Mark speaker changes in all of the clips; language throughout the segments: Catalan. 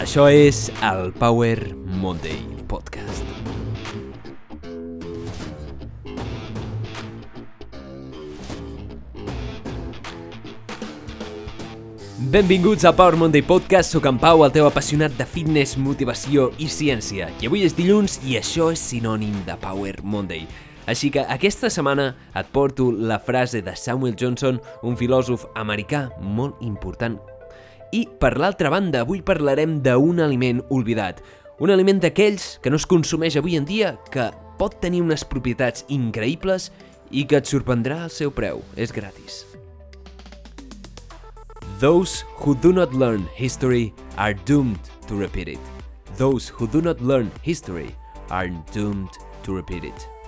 Speaker 1: Això és el Power Monday Podcast. Benvinguts al Power Monday Podcast, sóc en Pau, el teu apassionat de fitness, motivació i ciència. I avui és dilluns i això és sinònim de Power Monday. Així que aquesta setmana et porto la frase de Samuel Johnson, un filòsof americà molt important. I per l'altra banda, avui parlarem d'un aliment oblidat. Un aliment d'aquells que no es consumeix avui en dia, que pot tenir unes propietats increïbles i que et sorprendrà el seu preu. És gratis. Those who do not learn history are doomed to repeat it. Those who do not learn history are doomed to repeat it.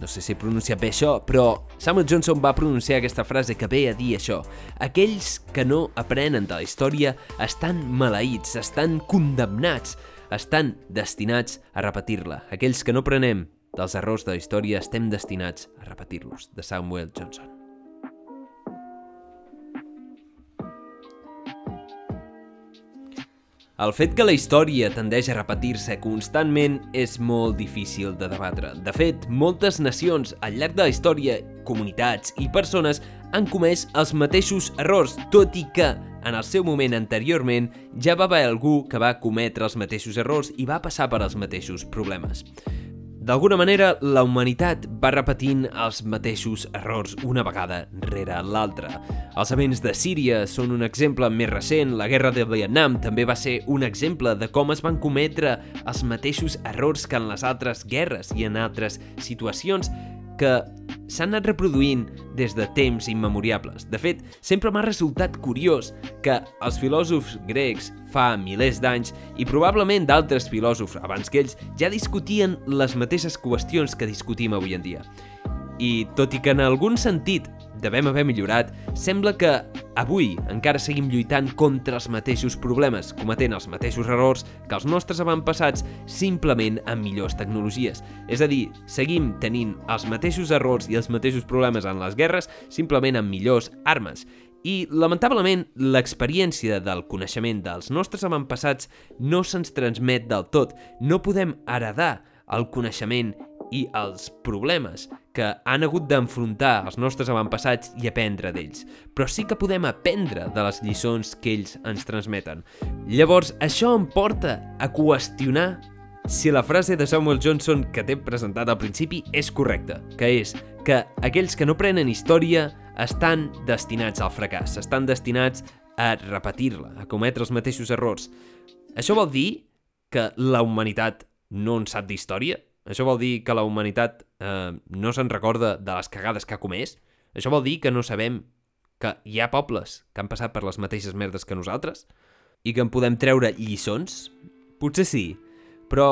Speaker 1: No sé si he pronunciat bé això, però Samuel Johnson va pronunciar aquesta frase que ve a dir això. Aquells que no aprenen de la història estan maleïts, estan condemnats, estan destinats a repetir-la. Aquells que no aprenem dels errors de la història estem destinats a repetir-los, de Samuel Johnson. El fet que la història tendeix a repetir-se constantment és molt difícil de debatre. De fet, moltes nacions al llarg de la història, comunitats i persones han comès els mateixos errors, tot i que en el seu moment anteriorment ja va haver algú que va cometre els mateixos errors i va passar per els mateixos problemes. D'alguna manera, la humanitat va repetint els mateixos errors una vegada rere l'altra. Els events de Síria són un exemple més recent, la guerra de Vietnam també va ser un exemple de com es van cometre els mateixos errors que en les altres guerres i en altres situacions que s'han anat reproduint des de temps immemoriables. De fet, sempre m'ha resultat curiós que els filòsofs grecs fa milers d'anys i probablement d'altres filòsofs abans que ells ja discutien les mateixes qüestions que discutim avui en dia. I tot i que en algun sentit devem haver millorat, sembla que avui encara seguim lluitant contra els mateixos problemes, cometent els mateixos errors que els nostres avantpassats simplement amb millors tecnologies. És a dir, seguim tenint els mateixos errors i els mateixos problemes en les guerres simplement amb millors armes. I, lamentablement, l'experiència del coneixement dels nostres avantpassats no se'ns transmet del tot. No podem heredar el coneixement i els problemes que han hagut d'enfrontar els nostres avantpassats i aprendre d'ells, però sí que podem aprendre de les lliçons que ells ens transmeten. Llavors, això em porta a qüestionar si la frase de Samuel Johnson que t'he presentat al principi és correcta, que és que aquells que no prenen història estan destinats al fracàs, estan destinats a repetir-la, a cometre els mateixos errors. Això vol dir que la humanitat no en sap d'història? Això vol dir que la humanitat eh, no se'n recorda de les cagades que ha comès? Això vol dir que no sabem que hi ha pobles que han passat per les mateixes merdes que nosaltres? I que en podem treure lliçons? Potser sí, però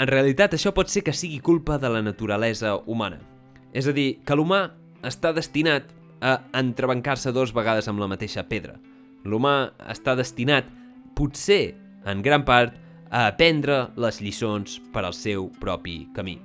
Speaker 1: en realitat això pot ser que sigui culpa de la naturalesa humana. És a dir, que l'humà està destinat a entrebancar-se dos vegades amb la mateixa pedra. L'humà està destinat, potser, en gran part, a aprendre les lliçons per al seu propi camí.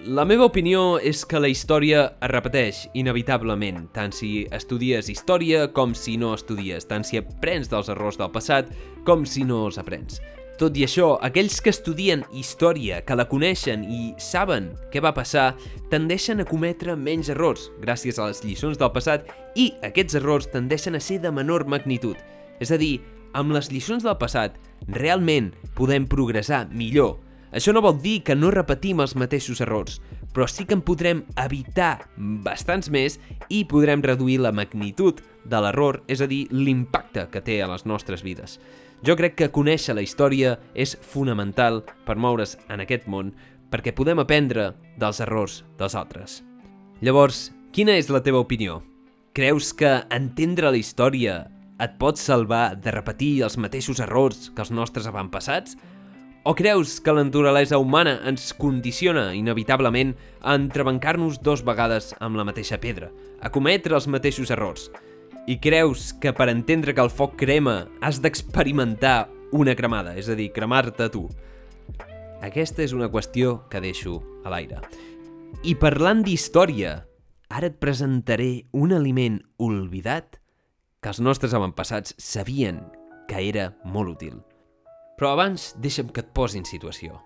Speaker 1: La meva opinió és que la història es repeteix inevitablement, tant si estudies història com si no estudies, tant si aprens dels errors del passat com si no els aprens. Tot i això, aquells que estudien història, que la coneixen i saben què va passar, tendeixen a cometre menys errors gràcies a les lliçons del passat i aquests errors tendeixen a ser de menor magnitud. És a dir, amb les lliçons del passat, realment podem progressar millor. Això no vol dir que no repetim els mateixos errors, però sí que en podrem evitar bastants més i podrem reduir la magnitud de l'error, és a dir, l'impacte que té a les nostres vides. Jo crec que conèixer la història és fonamental per moure's en aquest món perquè podem aprendre dels errors dels altres. Llavors, quina és la teva opinió? Creus que entendre la història et pot salvar de repetir els mateixos errors que els nostres avantpassats? O creus que la naturalesa humana ens condiciona inevitablement a entrebancar-nos dos vegades amb la mateixa pedra, a cometre els mateixos errors? I creus que per entendre que el foc crema has d'experimentar una cremada, és a dir, cremar-te tu? Aquesta és una qüestió que deixo a l'aire. I parlant d'història, ara et presentaré un aliment olvidat que els nostres avantpassats sabien que era molt útil. Però abans deixa'm que et posi en situació.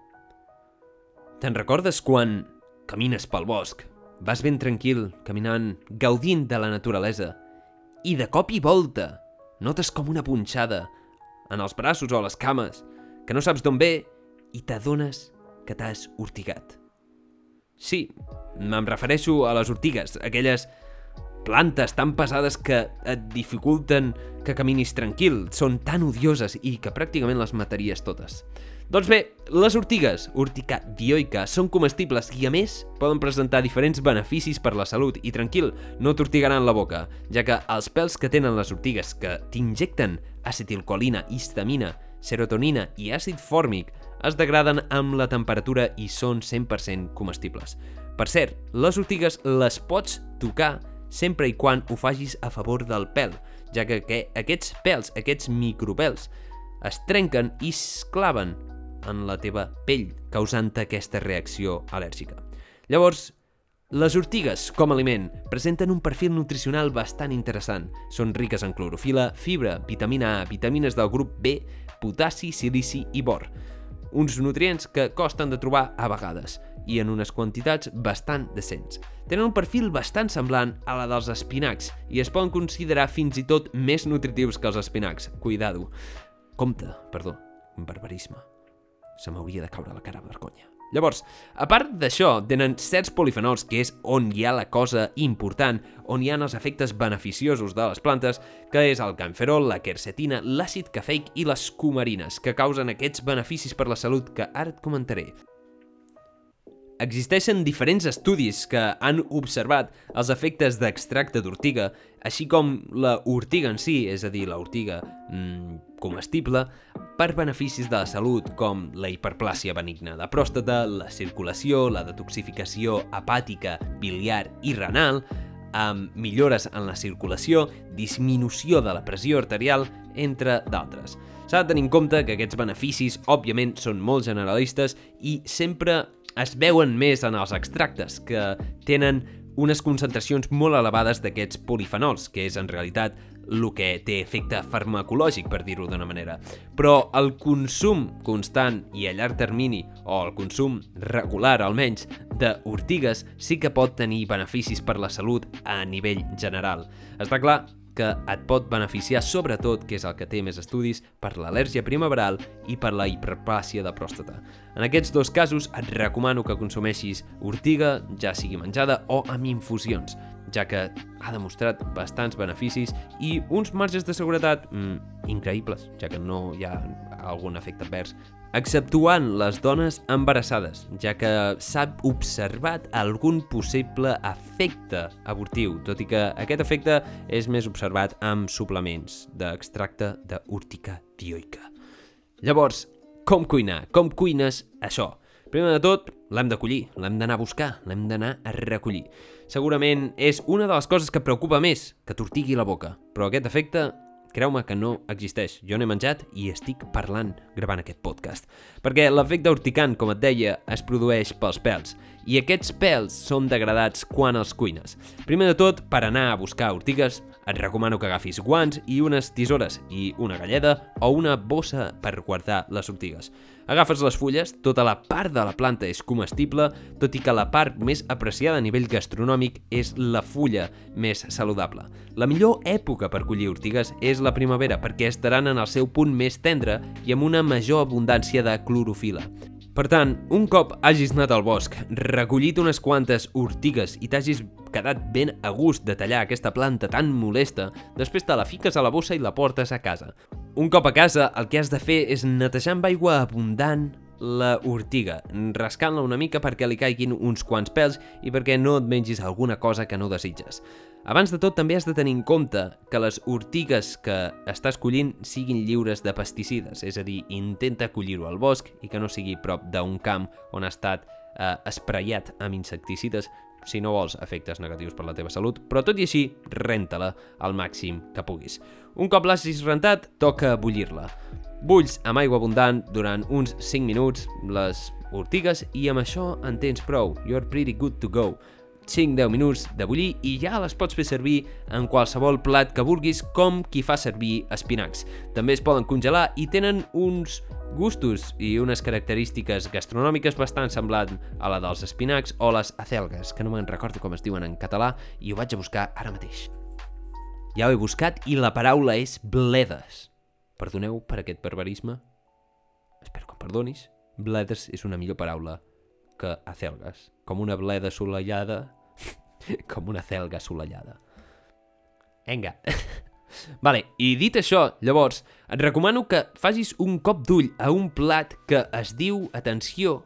Speaker 1: Te'n recordes quan camines pel bosc, vas ben tranquil, caminant, gaudint de la naturalesa, i de cop i volta notes com una punxada en els braços o les cames, que no saps d'on ve i t'adones que t'has ortigat. Sí, me'n refereixo a les ortigues, aquelles plantes tan pesades que et dificulten que caminis tranquil, són tan odioses i que pràcticament les mataries totes. Doncs bé, les ortigues, urtica dioica, són comestibles i a més poden presentar diferents beneficis per la salut i tranquil, no t'ortigaran la boca, ja que els pèls que tenen les ortigues que t'injecten acetilcolina, histamina, serotonina i àcid fòrmic es degraden amb la temperatura i són 100% comestibles. Per cert, les ortigues les pots tocar sempre i quan ho facis a favor del pèl, ja que, que aquests pèls, aquests micropèls, es trenquen i es claven en la teva pell, causant aquesta reacció al·lèrgica. Llavors, les ortigues, com a aliment, presenten un perfil nutricional bastant interessant. Són riques en clorofila, fibra, vitamina A, vitamines del grup B, potassi, silici i bor. Uns nutrients que costen de trobar a vegades i en unes quantitats bastant decents. Tenen un perfil bastant semblant a la dels espinacs i es poden considerar fins i tot més nutritius que els espinacs. Cuidado. Compte, perdó, barbarisme. Se m'hauria de caure la cara de vergonya. Llavors, a part d'això, tenen certs polifenols, que és on hi ha la cosa important, on hi ha els efectes beneficiosos de les plantes, que és el canferol, la quercetina, l'àcid cafeic i les cumarines, que causen aquests beneficis per la salut que ara et comentaré. Existeixen diferents estudis que han observat els efectes d'extracte d'ortiga, així com la ortiga en si, és a dir, la ortiga mmm, comestible, per beneficis de la salut com la hiperplàsia benigna de pròstata, la circulació, la detoxificació hepàtica, biliar i renal, amb millores en la circulació, disminució de la pressió arterial, entre d'altres. S'ha de tenir en compte que aquests beneficis, òbviament, són molt generalistes i sempre es veuen més en els extractes, que tenen unes concentracions molt elevades d'aquests polifenols, que és en realitat el que té efecte farmacològic, per dir-ho d'una manera. Però el consum constant i a llarg termini, o el consum regular almenys, d'ortigues sí que pot tenir beneficis per la salut a nivell general. Està clar que et pot beneficiar sobretot, que és el que té més estudis, per l'al·lèrgia primaveral i per la hiperplàsia de pròstata. En aquests dos casos et recomano que consumeixis ortiga, ja sigui menjada o amb infusions, ja que ha demostrat bastants beneficis i uns marges de seguretat mm, increïbles, ja que no hi ha algun efecte advers exceptuant les dones embarassades, ja que s'ha observat algun possible efecte abortiu, tot i que aquest efecte és més observat amb suplements d'extracte d'urtica dioica. Llavors, com cuinar? Com cuines això? Primer de tot, l'hem de collir, l'hem d'anar a buscar, l'hem d'anar a recollir. Segurament és una de les coses que preocupa més, que t'ortigui la boca, però aquest efecte Creu-me que no existeix. Jo n'he menjat i estic parlant gravant aquest podcast. Perquè l'efecte urticant, com et deia, es produeix pels pèls. I aquests pèls són degradats quan els cuines. Primer de tot, per anar a buscar ortigues, et recomano que agafis guants i unes tisores i una galleda o una bossa per guardar les ortigues. Agafes les fulles, tota la part de la planta és comestible, tot i que la part més apreciada a nivell gastronòmic és la fulla més saludable. La millor època per collir ortigues és la primavera perquè estaran en el seu punt més tendre i amb una major abundància de clorofila. Per tant, un cop hagis anat al bosc, recollit unes quantes ortigues i t'hagis quedat ben a gust de tallar aquesta planta tan molesta, després te la fiques a la bossa i la portes a casa. Un cop a casa, el que has de fer és netejar amb aigua abundant la ortiga, rascant-la una mica perquè li caiguin uns quants pèls i perquè no et mengis alguna cosa que no desitges. Abans de tot, també has de tenir en compte que les ortigues que estàs collint siguin lliures de pesticides, és a dir, intenta collir-ho al bosc i que no sigui prop d'un camp on ha estat eh, espraiat amb insecticides si no vols efectes negatius per la teva salut, però tot i així, renta-la al màxim que puguis. Un cop l'hagis rentat, toca bullir-la. Bulls amb aigua abundant durant uns 5 minuts les ortigues i amb això en tens prou. You're pretty good to go 5-10 minuts de bullir i ja les pots fer servir en qualsevol plat que vulguis com qui fa servir espinacs. També es poden congelar i tenen uns gustos i unes característiques gastronòmiques bastant semblant a la dels espinacs o les acelgues, que no me'n recordo com es diuen en català i ho vaig a buscar ara mateix. Ja ho he buscat i la paraula és bledes. Perdoneu per aquest barbarisme? Espero que em perdonis. Bledes és una millor paraula que acelgues. Com una bleda assolellada, com una celga assolellada. Vinga. Vale, i dit això, llavors, et recomano que facis un cop d'ull a un plat que es diu, atenció,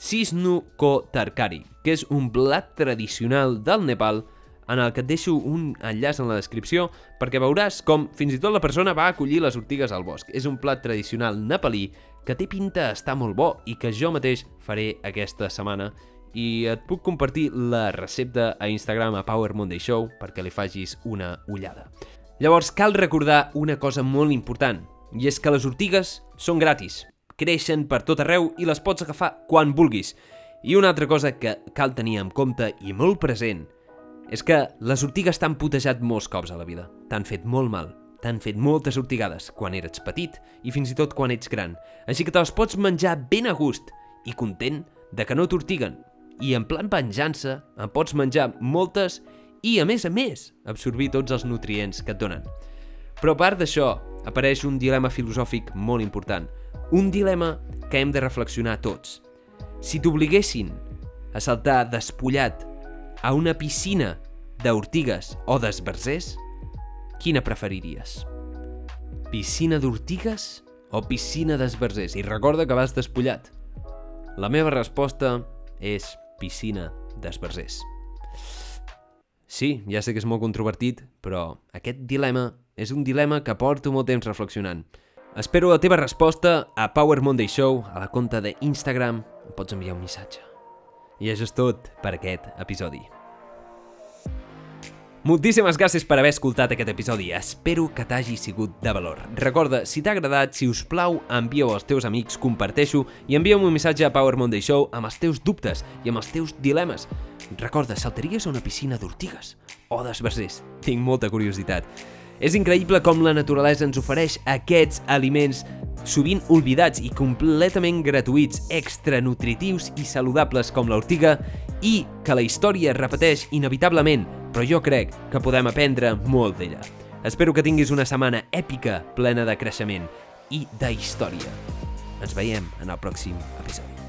Speaker 1: Sisnu Ko Tarkari, que és un plat tradicional del Nepal en el que et deixo un enllaç en la descripció perquè veuràs com fins i tot la persona va acollir les ortigues al bosc. És un plat tradicional nepalí que té pinta d'estar molt bo i que jo mateix faré aquesta setmana i et puc compartir la recepta a Instagram a Power Monday Show perquè li facis una ullada. Llavors cal recordar una cosa molt important i és que les ortigues són gratis, creixen per tot arreu i les pots agafar quan vulguis. I una altra cosa que cal tenir en compte i molt present és que les ortigues t'han putejat molts cops a la vida, t'han fet molt mal, t'han fet moltes ortigades quan eres petit i fins i tot quan ets gran, així que te les pots menjar ben a gust i content de que no t'ortiguen. I en plan venjança en pots menjar moltes i, a més a més, absorbir tots els nutrients que et donen. Però a part d'això, apareix un dilema filosòfic molt important. Un dilema que hem de reflexionar tots. Si t'obliguessin a saltar despullat a una piscina d'ortigues o d'esbarzers, quina preferiries? Piscina d'ortigues o piscina d'esbarzers? I recorda que vas despullat. La meva resposta és piscina d'esbarzers. Sí, ja sé que és molt controvertit, però aquest dilema és un dilema que porto molt temps reflexionant. Espero la teva resposta a Power Monday Show, a la compte d'Instagram. Em pots enviar un missatge. I això és tot per aquest episodi. Moltíssimes gràcies per haver escoltat aquest episodi. Espero que t'hagi sigut de valor. Recorda, si t'ha agradat, si us plau, envia-ho als teus amics, comparteixo i envia'm un missatge a Power Monday Show amb els teus dubtes i amb els teus dilemes. Recorda, saltaries a una piscina d'ortigues o d'esbarzers? Tinc molta curiositat. És increïble com la naturalesa ens ofereix aquests aliments sovint oblidats i completament gratuïts, extra nutritius i saludables com l'ortiga i que la història repeteix inevitablement, però jo crec que podem aprendre molt d'ella. Espero que tinguis una setmana èpica, plena de creixement i de història. Ens veiem en el pròxim episodi.